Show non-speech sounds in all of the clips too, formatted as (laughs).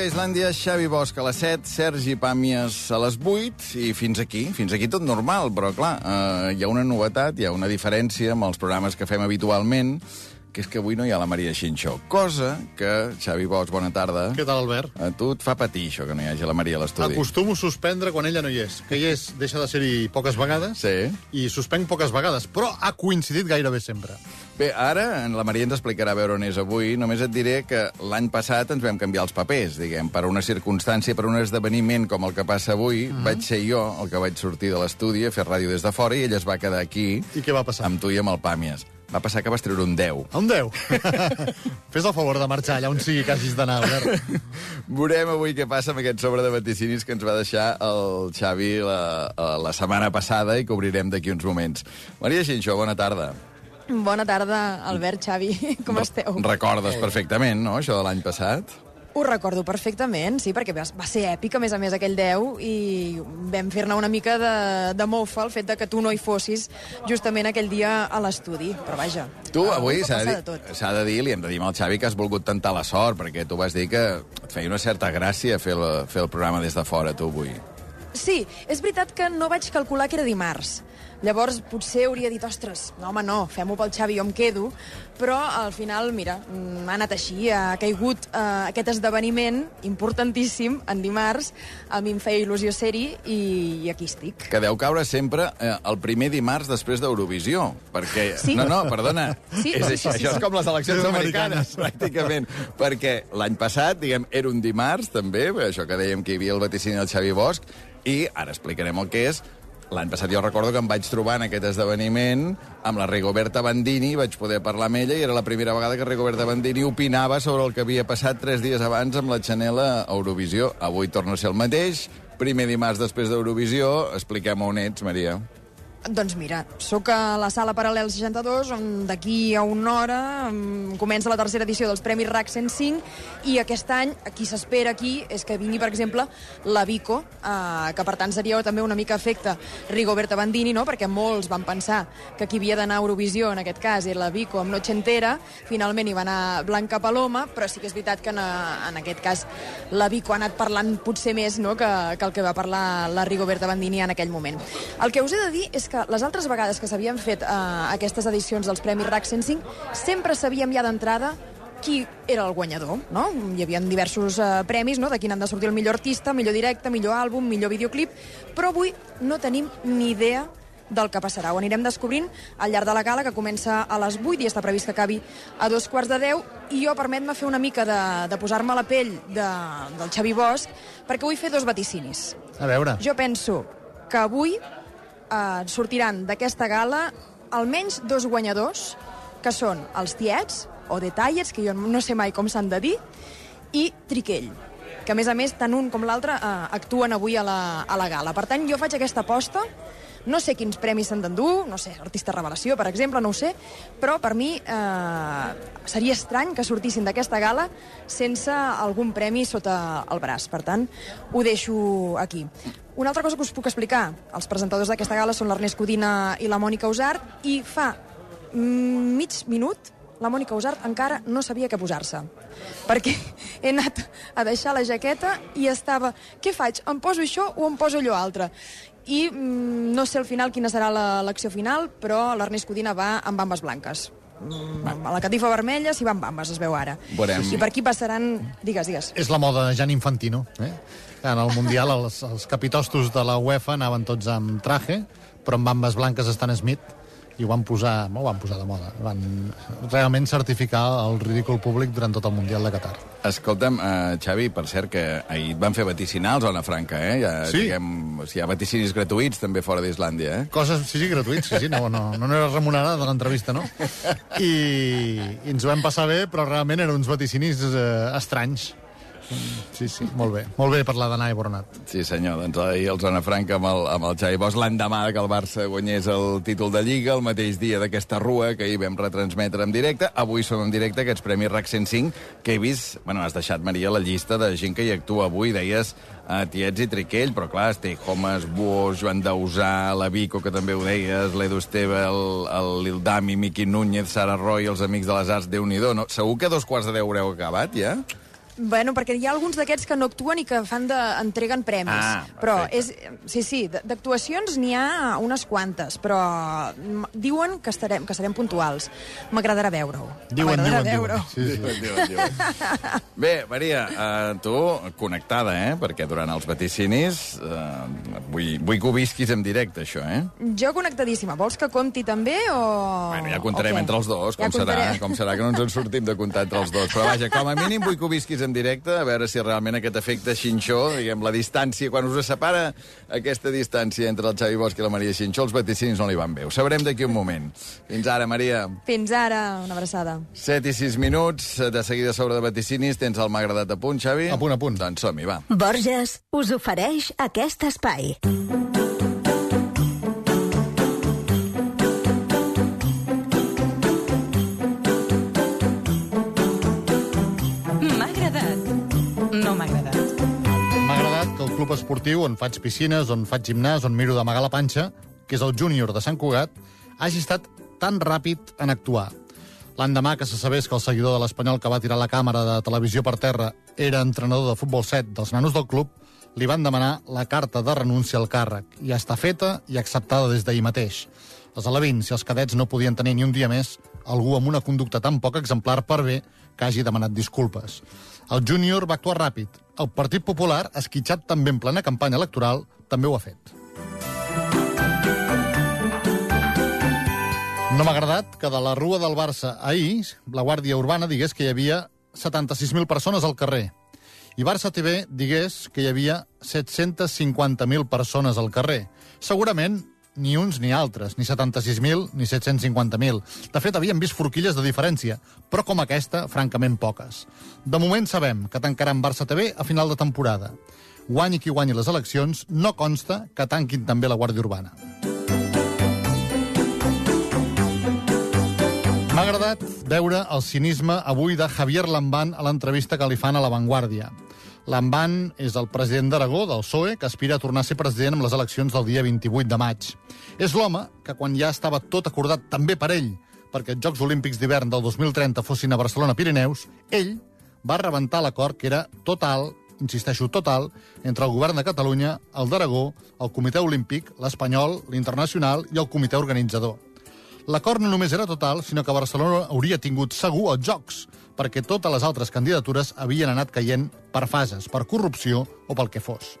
Avui a Islàndia, Xavi Bosch a les 7, Sergi Pàmies a les 8 i fins aquí, fins aquí tot normal, però clar, eh, hi ha una novetat, hi ha una diferència amb els programes que fem habitualment, que és que avui no hi ha la Maria Xinxó. Cosa que, Xavi Bosch, bona tarda. Què tal, Albert? A tu et fa patir això, que no hi hagi la Maria a l'estudi. Acostumo a suspendre quan ella no hi és. Que hi és, deixa de ser-hi poques vegades, Sí. i suspenc poques vegades, però ha coincidit gairebé sempre. Bé, ara en la Maria ens explicarà a veure on és avui. Només et diré que l'any passat ens vam canviar els papers, diguem, per una circumstància, per un esdeveniment com el que passa avui. Mhm. Mm -hmm. Vaig ser jo el que vaig sortir de l'estudi a fer ràdio des de fora i ella es va quedar aquí I què va passar? amb tu i amb el Pàmies. Va passar que vas treure un 10. A un 10. (laughs) Fes el favor de marxar allà on sigui que hagis d'anar, Albert. (laughs) Veurem avui què passa amb aquest sobre de vaticinis que ens va deixar el Xavi la, la setmana passada i que obrirem d'aquí uns moments. Maria Xinxó, bona tarda. Bona tarda, Albert, Xavi. (laughs) Com esteu? Recordes perfectament, no?, això de l'any passat? Ho recordo perfectament, sí, perquè va va ser èpic, a més a més, aquell 10, i vam fer-ne una mica de, de mofa el fet de que tu no hi fossis justament aquell dia a l'estudi. Però vaja, Tu, avui, s'ha de, dir- de de dir, li hem de dir al Xavi que has volgut tentar la sort, perquè tu vas dir que et feia una certa gràcia fer el, fer el programa des de fora, tu, avui. Sí, és veritat que no vaig calcular que era dimarts. Llavors, potser hauria dit, ostres, no, home, no, fem-ho pel Xavi, jo em quedo. Però, al final, mira, mm, ha anat així, ha caigut eh, aquest esdeveniment importantíssim en dimarts, a mi em feia il·lusió ser-hi i, i aquí estic. Que deu caure sempre eh, el primer dimarts després d'Eurovisió, perquè... Sí. No, no, perdona. Sí, és sí, això, sí, sí, això és com les eleccions americanes, pràcticament. perquè l'any passat, diguem, era un dimarts, també, això que dèiem que hi havia el vaticini del Xavi Bosch, i ara explicarem el que és. L'any passat jo recordo que em vaig trobar en aquest esdeveniment amb la Rigoberta Bandini, vaig poder parlar amb ella i era la primera vegada que Rigoberta Bandini opinava sobre el que havia passat tres dies abans amb la Chanel a Eurovisió. Avui torna a ser el mateix, primer dimarts després d'Eurovisió, expliquem on ets, Maria. Doncs mira, sóc a la sala Paral·lel 62, on d'aquí a una hora comença la tercera edició dels Premis RAC 105, i aquest any, qui s'espera aquí, és que vingui, per exemple, la Vico, eh, que per tant seria també una mica efecte Rigoberta Bandini, no? perquè molts van pensar que qui havia d'anar a Eurovisió, en aquest cas, era la Vico amb Noche Entera, finalment hi va anar Blanca Paloma, però sí que és veritat que en, en aquest cas la Vico ha anat parlant potser més no? que, que el que va parlar la Rigoberta Bandini en aquell moment. El que us he de dir és que les altres vegades que s'havien fet eh, aquestes edicions dels Premis RAC 105 sempre sabíem ja d'entrada qui era el guanyador, no? Hi havia diversos eh, premis, no?, de quin han de sortir el millor artista, millor directe, millor àlbum, millor videoclip, però avui no tenim ni idea del que passarà. Ho anirem descobrint al llarg de la gala, que comença a les 8 i està previst que acabi a dos quarts de 10, i jo permet-me fer una mica de, de posar-me la pell de, del Xavi Bosch, perquè vull fer dos vaticinis. A veure. Jo penso que avui eh, sortiran d'aquesta gala almenys dos guanyadors, que són els tiets, o detallets, que jo no sé mai com s'han de dir, i Triquell que a més a més tant un com l'altre eh, actuen avui a la, a la gala. Per tant, jo faig aquesta aposta, no sé quins premis s'han d'endur, no sé, artista revelació, per exemple, no ho sé, però per mi eh, seria estrany que sortissin d'aquesta gala sense algun premi sota el braç. Per tant, ho deixo aquí. Una altra cosa que us puc explicar, els presentadors d'aquesta gala són l'Ernest Codina i la Mònica Usart, i fa mm, mig minut la Mònica Usart encara no sabia què posar-se. Perquè he anat a deixar la jaqueta i estava... Què faig? Em poso això o em poso allò altre? I mm, no sé al final quina serà la- l'acció final, però l'Ernest Codina va amb bambes blanques. Mm, a la catifa vermella s'hi va amb bambes, es veu ara. Veurem. I per aquí passaran... Digues, digues. És la moda de Jan Infantino. Eh? En el Mundial els, els capitostos de la UEFA anaven tots amb traje, però amb bambes blanques Stan Smith i ho van posar, no ho van posar de moda, van realment certificar el ridícul públic durant tot el Mundial de Qatar. Escolta'm, uh, Xavi, per cert, que ahir et van fer vaticinar al Zona Franca, eh? Ja, Sí. Diguem, o sigui, hi ha vaticinis gratuïts també fora d'Islàndia, eh? Coses, sí, sí, gratuïts, sí, sí, no, no, no era remunerada de l'entrevista, no? (laughs) I, I ens ho vam passar bé, però realment eren uns vaticinis eh, estranys. Sí, sí, molt bé. Molt bé parlar d'anar i Bornat. Sí, senyor. Doncs ahir el Zona Franca amb el, amb el Xavi Bosch l'endemà que el Barça guanyés el títol de Lliga, el mateix dia d'aquesta rua que ahir vam retransmetre en directe. Avui són en directe aquests Premis RAC 105 que he vist... Bueno, has deixat, Maria, la llista de gent que hi actua avui. Deies uh, Tiets i Triquell, però clar, Stay Homes, Buos, Joan Dausà, la Vico, que també ho deies, l'Edu Esteve, el, el Lildami, Miqui Núñez, Sara Roy, els Amics de les Arts, déu nhi no? Segur que a dos quarts de deu haureu acabat, ja? Bueno, perquè hi ha alguns d'aquests que no actuen i que fan de, entreguen premis. Ah, però és, sí, sí, d'actuacions n'hi ha unes quantes, però m- diuen que estarem, que serem puntuals. M'agradarà veure-ho. Diuen, M'agradarà diuen, diuen. veure-ho. Sí, sí. Diuen, diuen, diuen. (laughs) Bé, Maria, uh, tu connectada, eh? Perquè durant els vaticinis uh, vull, vull que ho visquis en directe, això, eh? Jo connectadíssima. Vols que compti també o... Bueno, ja contarem o què? entre els dos, com, Ja serà, com serà que no ens en sortim de comptar entre els dos. Però vaja, com a mínim vull que ho visquis en directe, a veure si realment aquest efecte xinxó, diguem, la distància, quan us separa aquesta distància entre el Xavi Bosch i la Maria Xinxó, els vaticinis no li van bé. Ho sabrem d'aquí un moment. Fins ara, Maria. Fins ara, una abraçada. 7 i 6 minuts, de seguida sobre de vaticinis, tens el M'ha agradat a punt, Xavi? A punt, a punt. Doncs som-hi, va. Borges us ofereix aquest espai. M'ha esportiu on faig piscines, on faig gimnàs, on miro d'amagar la panxa, que és el júnior de Sant Cugat, hagi estat tan ràpid en actuar. L'endemà que se sabés que el seguidor de l'Espanyol que va tirar la càmera de televisió per terra era entrenador de futbol 7 dels nanos del club, li van demanar la carta de renúncia al càrrec. I està feta i acceptada des d'ahir mateix. Els alevins i els cadets no podien tenir ni un dia més algú amb una conducta tan poc exemplar per bé que hagi demanat disculpes. El júnior va actuar ràpid. El Partit Popular, esquitxat també en plena campanya electoral, també ho ha fet. No m'ha agradat que de la rua del Barça ahir la Guàrdia Urbana digués que hi havia 76.000 persones al carrer i Barça TV digués que hi havia 750.000 persones al carrer. Segurament ni uns ni altres, ni 76.000 ni 750.000. De fet, havíem vist forquilles de diferència, però com aquesta, francament poques. De moment sabem que tancaran Barça TV a final de temporada. Guanyi qui guanyi les eleccions, no consta que tanquin també la Guàrdia Urbana. M'ha agradat veure el cinisme avui de Javier Lambán a l'entrevista que li fan a La Vanguardia. Lambán és el president d'Aragó, del PSOE, que aspira a tornar a ser president amb les eleccions del dia 28 de maig. És l'home que, quan ja estava tot acordat també per ell, perquè els Jocs Olímpics d'hivern del 2030 fossin a Barcelona-Pirineus, ell va rebentar l'acord que era total, insisteixo, total, entre el govern de Catalunya, el d'Aragó, el Comitè Olímpic, l'Espanyol, l'Internacional i el Comitè Organitzador. L'acord no només era total, sinó que Barcelona hauria tingut segur els Jocs, perquè totes les altres candidatures havien anat caient per fases, per corrupció o pel que fos.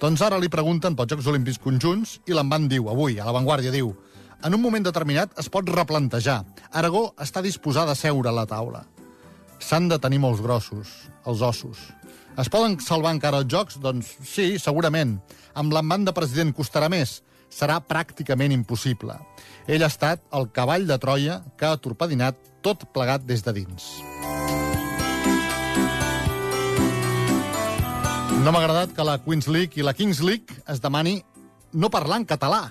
Doncs ara li pregunten pels Jocs Olímpics conjunts i l'Envan diu, avui, a l'avantguàrdia, diu en un moment determinat es pot replantejar. Aragó està disposada a seure a la taula. S'han de tenir molts grossos, els ossos. Es poden salvar encara els jocs? Doncs sí, segurament. Amb l'envant de president costarà més. Serà pràcticament impossible. Ell ha estat el cavall de Troia que ha torpedinat tot plegat des de dins. No m'ha agradat que la Queens League i la Kings League es demani no parlar en català.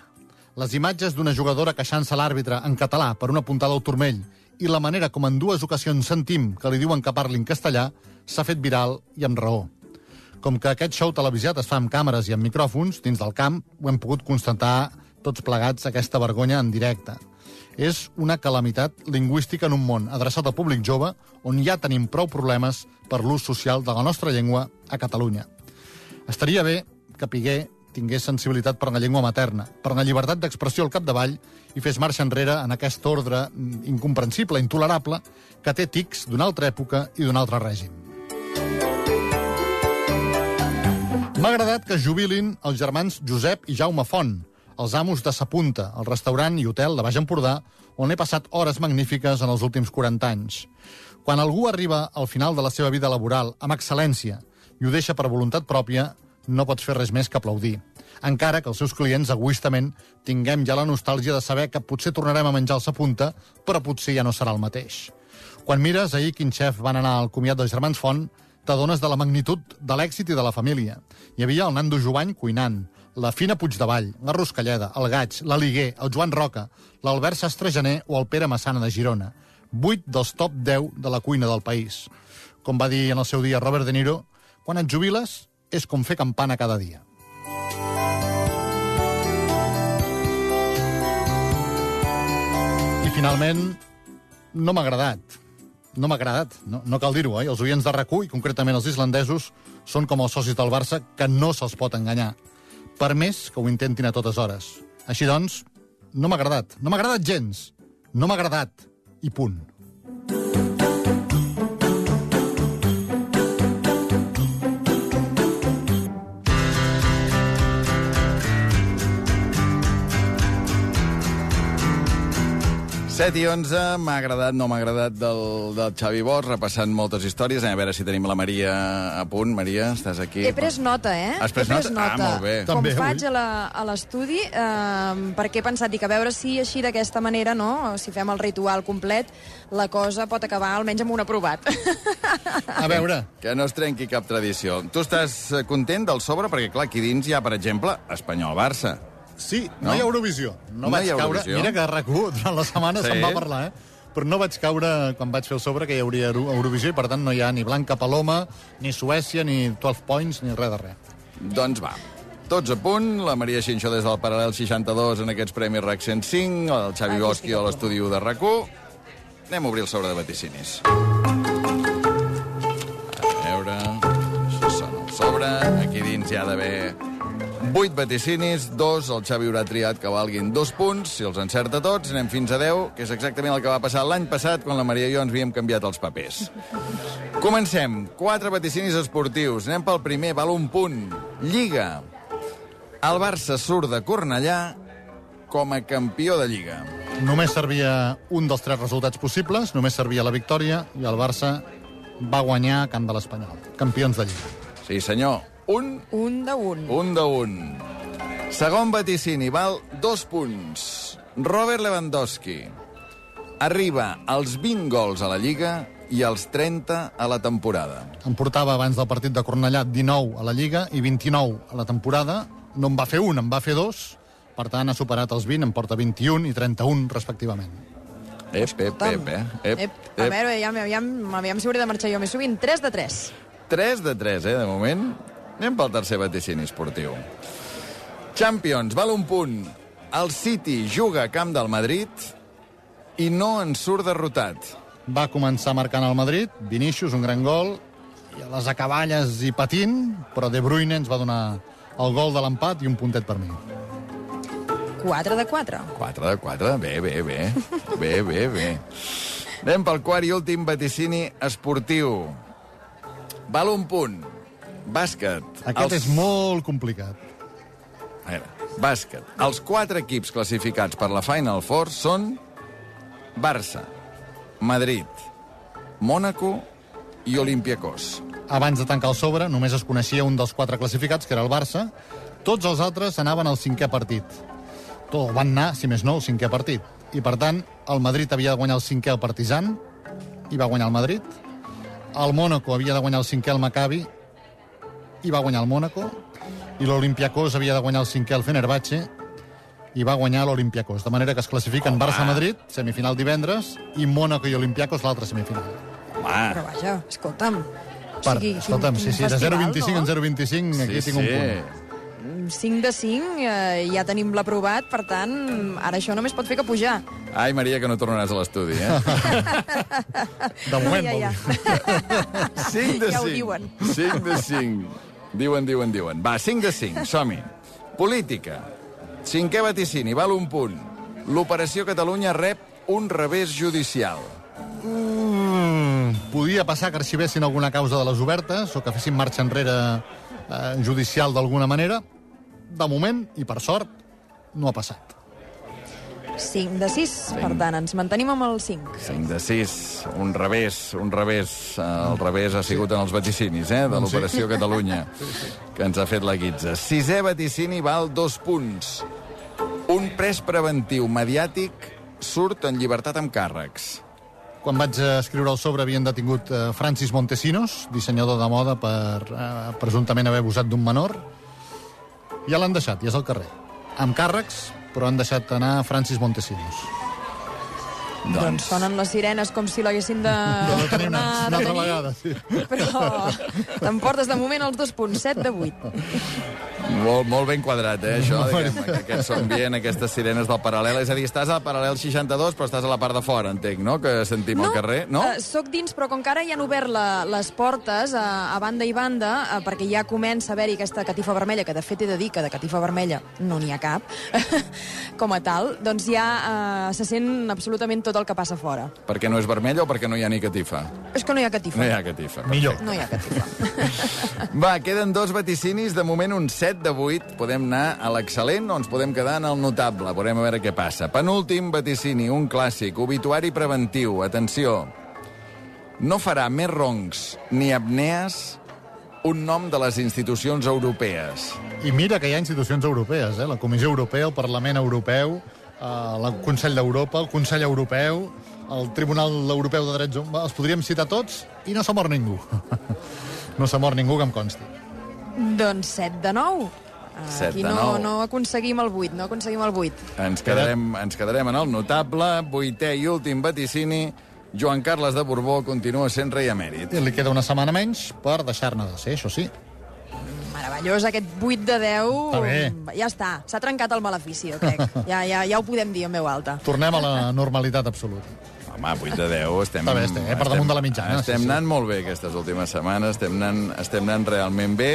Les imatges d'una jugadora queixant-se l'àrbitre en català per una puntada al turmell i la manera com en dues ocasions sentim que li diuen que parli en castellà s'ha fet viral i amb raó. Com que aquest show televisiat es fa amb càmeres i amb micròfons, dins del camp ho hem pogut constatar tots plegats aquesta vergonya en directe. És una calamitat lingüística en un món adreçat al públic jove on ja tenim prou problemes per l'ús social de la nostra llengua a Catalunya. Estaria bé que Piguer tingués sensibilitat per la llengua materna, per la llibertat d'expressió al capdavall i fes marxa enrere en aquest ordre mm, incomprensible, intolerable, que té tics d'una altra època i d'un altre règim. M'ha agradat que jubilin els germans Josep i Jaume Font, els amos de Sapunta, el restaurant i hotel de Baix Empordà, on he passat hores magnífiques en els últims 40 anys. Quan algú arriba al final de la seva vida laboral amb excel·lència i ho deixa per voluntat pròpia, no pots fer res més que aplaudir. Encara que els seus clients egoistament tinguem ja la nostàlgia de saber que potser tornarem a menjar al Sapunta, però potser ja no serà el mateix. Quan mires ahir quin xef van anar al comiat dels germans Font, t'adones de la magnitud de l'èxit i de la família. Hi havia el Nando Jovany cuinant, la Fina Puigdevall, la Ruscalleda, el Gaig, l'Aliguer, el Joan Roca, l'Albert Sastre Gené o el Pere Massana de Girona. Vuit dels top 10 de la cuina del país. Com va dir en el seu dia Robert De Niro, quan et jubiles és com fer campana cada dia. I finalment, no m'ha agradat. No m'ha agradat, no, no cal dir-ho, eh? Els oients de rac i concretament els islandesos, són com els socis del Barça, que no se'ls pot enganyar, per més que ho intentin a totes hores. Així doncs, no m'ha agradat. No m'ha agradat gens. No m'ha agradat. I punt. Set i 11, m'ha agradat, no m'ha agradat del, del Xavi Bosch, repassant moltes històries. Anem a veure si tenim la Maria a punt. Maria, estàs aquí? He pres nota, eh? Has pres He pres nota? Ah, molt bé. Com També, faig avui. a l'estudi, eh, perquè he pensat, dic, a veure si així d'aquesta manera, no?, si fem el ritual complet, la cosa pot acabar almenys amb un aprovat. A veure, Que no es trenqui cap tradició. Tu estàs content del sobre? Perquè, clar, aquí dins hi ha, per exemple, Espanyol-Barça. Sí, no, No? hi ha Eurovisió. No, No vaig hi ha caure... Eurovisió. Mira que RAC1 durant la setmana Sí. se'n va parlar, eh? Però no vaig caure quan vaig fer el sobre que hi hauria Euro- Eurovisió i, per tant, no hi ha ni Blanca Paloma, ni Suècia, ni 12 Points, ni res de res. Doncs va. Tots a punt, la Maria Xinxó des del Paral·lel 62 en aquests Premis RAC 105, el Xavi Bosch a l'estudi 1 de rac Anem a obrir el sobre de vaticinis. A veure... Això sona el sobre. Aquí dins hi ha d'haver 8 vaticinis, dos el Xavi haurà triat que valguin dos punts. Si els encerta tots, anem fins a 10, que és exactament el que va passar l'any passat quan la Maria i jo ens havíem canviat els papers. Comencem. Quatre vaticinis esportius. Anem pel primer, val un punt. Lliga. El Barça surt de Cornellà com a campió de Lliga. Només servia un dels tres resultats possibles, només servia la victòria, i el Barça va guanyar a Camp de l'Espanyol. Campions de Lliga. Sí, senyor. Un, un de un. un de un. Segon vaticini, val dos punts. Robert Lewandowski arriba als 20 gols a la Lliga i als 30 a la temporada. En portava abans del partit de Cornellà 19 a la Lliga i 29 a la temporada. No en va fer un, en va fer dos. Per tant, ha superat els 20, en porta 21 i 31, respectivament. Ep, ep, ep, eh? Ep, Ep, a veure, aviam, aviam, aviam si hauré de marxar jo més sovint. 3 de 3. 3 de 3, eh, de moment. Anem pel tercer vaticini esportiu. Champions, val un punt. El City juga a camp del Madrid i no en surt derrotat. Va començar marcant el Madrid, Vinícius, un gran gol, i a les acaballes i patint, però De Bruyne ens va donar el gol de l'empat i un puntet per mi. 4 de 4. 4 de 4, bé, bé, bé. (laughs) Bé, bé, bé. Anem pel quart i últim vaticini esportiu. Val un punt. Bàsquet. Aquest és molt complicat. A veure, bàsquet. Els quatre equips classificats per la Final Four són Barça, Madrid, Mònaco i Olympiacos. Abans de tancar el sobre, només es coneixia un dels quatre classificats, que era el Barça. Tots els altres anaven al cinquè partit. Tot van anar, si més no, al cinquè partit. I, per tant, el Madrid havia de guanyar el cinquè al Partizan, i va guanyar el Madrid. El Mónaco havia de guanyar el cinquè al Maccabi, i va guanyar el Mónaco. I l'Olympiacos havia de guanyar el cinquè al Fenerbahce, i va guanyar l'Olympiacos. De manera que es classifiquen Barça-Madrid, semifinal divendres, i Mónaco i Olympiacos, l'altra semifinal. Però vaja, escolta'm. Per, O sigui, escolta'm, quin- sí, sí, de festival, 0,25 no? en 0,25, aquí tinc un punt. 5 de 5, eh, ja tenim l'aprovat, per tant, ara això només pot fer que pujar. Ai, Maria, que no tornaràs a l'estudi, eh? De moment, ja, ja. vol dir. (laughs) 5 de 5. Ja ho diuen. 5 de 5. Diuen, diuen, diuen. Va, 5 de 5, som-hi. Política. Cinquè vaticini, val un punt. L'Operació Catalunya rep un revés judicial. Mm, podia passar que arxivessin alguna causa de les obertes o que fessin marxa enrere eh, judicial d'alguna manera. De moment, i per sort, no ha passat. 5 de 6, per tant, ens mantenim amb el 5. 5 de 6, un revés, un revés. Eh, El revés ha sigut en els vaticinis, eh, de l'Operació (laughs) Catalunya, que ens ha fet la guitza. Sisè vaticini val dos punts. Un pres preventiu mediàtic surt en llibertat amb càrrecs. quan vaig escriure el sobre havien detingut eh, Francis Montesinos, dissenyador de moda per eh, presumptament haver abusat d'un menor. Ja l'han deixat, i és al carrer. Amb càrrecs, però han deixat anar Francis Montesinos. Doncs sonen les sirenes com si l'haguessin de no tenim una, tornar a una altra detenir. vegada, sí. Però t'emportes de moment els dos punts, 7 de 8. Molt, molt ben quadrat, eh, això, que, que aquest son bien, aquestes sirenes del paral·lel. És a dir, estàs al paral·lel 62, però estàs a la part de fora, entenc, no?, que sentim al carrer, no? Uh, soc dins, però com que ara ja han obert la, les portes a, a banda i banda, uh, perquè ja comença a haver-hi aquesta catifa vermella, que de fet he de dir que de catifa vermella no n'hi ha cap, (laughs) com a tal, doncs ja uh, se sent absolutament tot el que passa fora. Perquè no és vermella o perquè no hi ha ni catifa? És que no hi ha catifa. No hi ha catifa. Millor. No hi ha catifa. (laughs) Va, queden dos vaticinis, de moment un 7 de 8. Podem anar a l'excel·lent o ens podem quedar en el notable. Veurem a veure què passa. Penúltim vaticini, un clàssic, obituari preventiu. Atenció, no farà més roncs ni apnees un nom de les institucions europees. I mira que hi ha institucions europees, eh? la Comissió Europea, el Parlament Europeu, el Consell d'Europa, el Consell Europeu, el Tribunal Europeu de Drets Humans... Els podríem citar tots i no s'ha mort ningú. (laughs) no s'ha mort ningú que em consti. doncs 7 de 9. Set Aquí de no, no aconseguim el 8, no aconseguim el 8. Ens quedarem, ens quedarem en el notable, vuitè i últim vaticini. Joan Carles de Borbó continua sent rei emèrit. I li queda una setmana menys per deixar-ne de ser, això sí. Meravellós, aquest 8 de 10. Està bé. Ja està, s'ha trencat el malefici, jo crec. (laughs) Ja, ja, ja ho podem dir en veu alta. Tornem a la normalitat absoluta. Home, 8 de 10, estem... Està bé, estem, eh, per damunt de la mitjana, Estem sí, sí. anant molt bé aquestes últimes setmanes, estem anant, estem anant realment bé.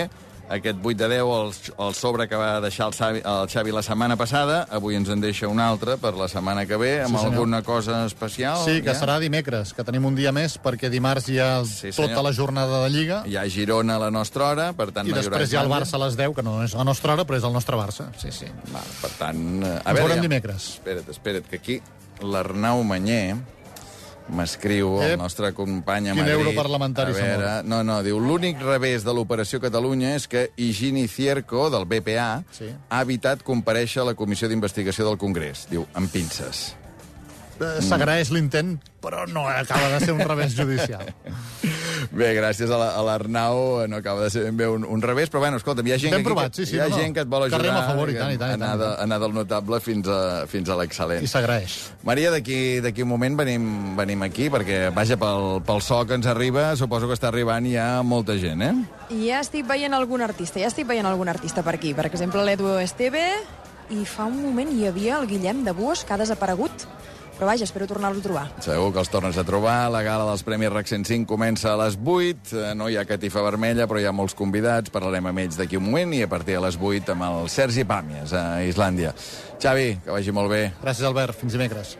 Aquest 8 de 10, el, el sobre que va deixar el Xavi, el Xavi la setmana passada, avui ens en deixa un altre per la setmana que ve, amb Sí, senyor. alguna cosa especial. Sí, que ja? serà dimecres, que tenim un dia més, perquè dimarts hi ha Sí, senyor. tota la jornada de Lliga, Hi ha Girona a la nostra hora, per tant... i no després hi ha el. Barça a les 10, que no és la nostra hora, però és el nostre Barça. Sí, sí. Val, per tant... eh, A Ens veurem ja- dimecres. Espera't, espera't, que aquí l'Arnau Manyer m'escriu, el Ep. nostre company a Quin Madrid... europarlamentari a veure, No, no, diu, l'únic revés de l'Operació Catalunya és que Higini Cierco, del BPA, Sí. ha evitat comparèixer a la Comissió d'Investigació del Congrés. Diu, amb pinces. Eh, S'agraeix l'intent, però no acaba de ser un revés judicial. (laughs) Bé, gràcies a la- a l'Arnau, eh, no acaba de ser ben bé un, un revés, però bueno, escolta, hi ha gent, Ben provat, que, sí, sí, hi ha no, no. gent que et vol ajudar Carrem a favor, i tant, i tant, i anar, tant. de, anar del notable fins a, fins a l'excel·lent. I s'agraeix. Maria, d'aquí un moment venim, venim aquí, perquè, vaja, pel, pel so que ens arriba, suposo que està arribant ja molta gent, eh? I ja estic veient algun artista, ja estic veient algun artista per aquí. Per exemple, l'Edu Esteve, i fa un moment hi havia el Guillem de Buos, que ha desaparegut. Però vaja, espero tornar-lo a trobar. Segur que els tornes a trobar. La gala dels Premis RAC 105 comença a les 8. Eh, No hi ha catifa vermella, però hi ha molts convidats. Parlarem amb ells d'aquí un moment i a partir de les 8 amb el Sergi Pàmies, a Islàndia. Xavi, que vagi molt bé. Gràcies, Albert. Fins dimecres.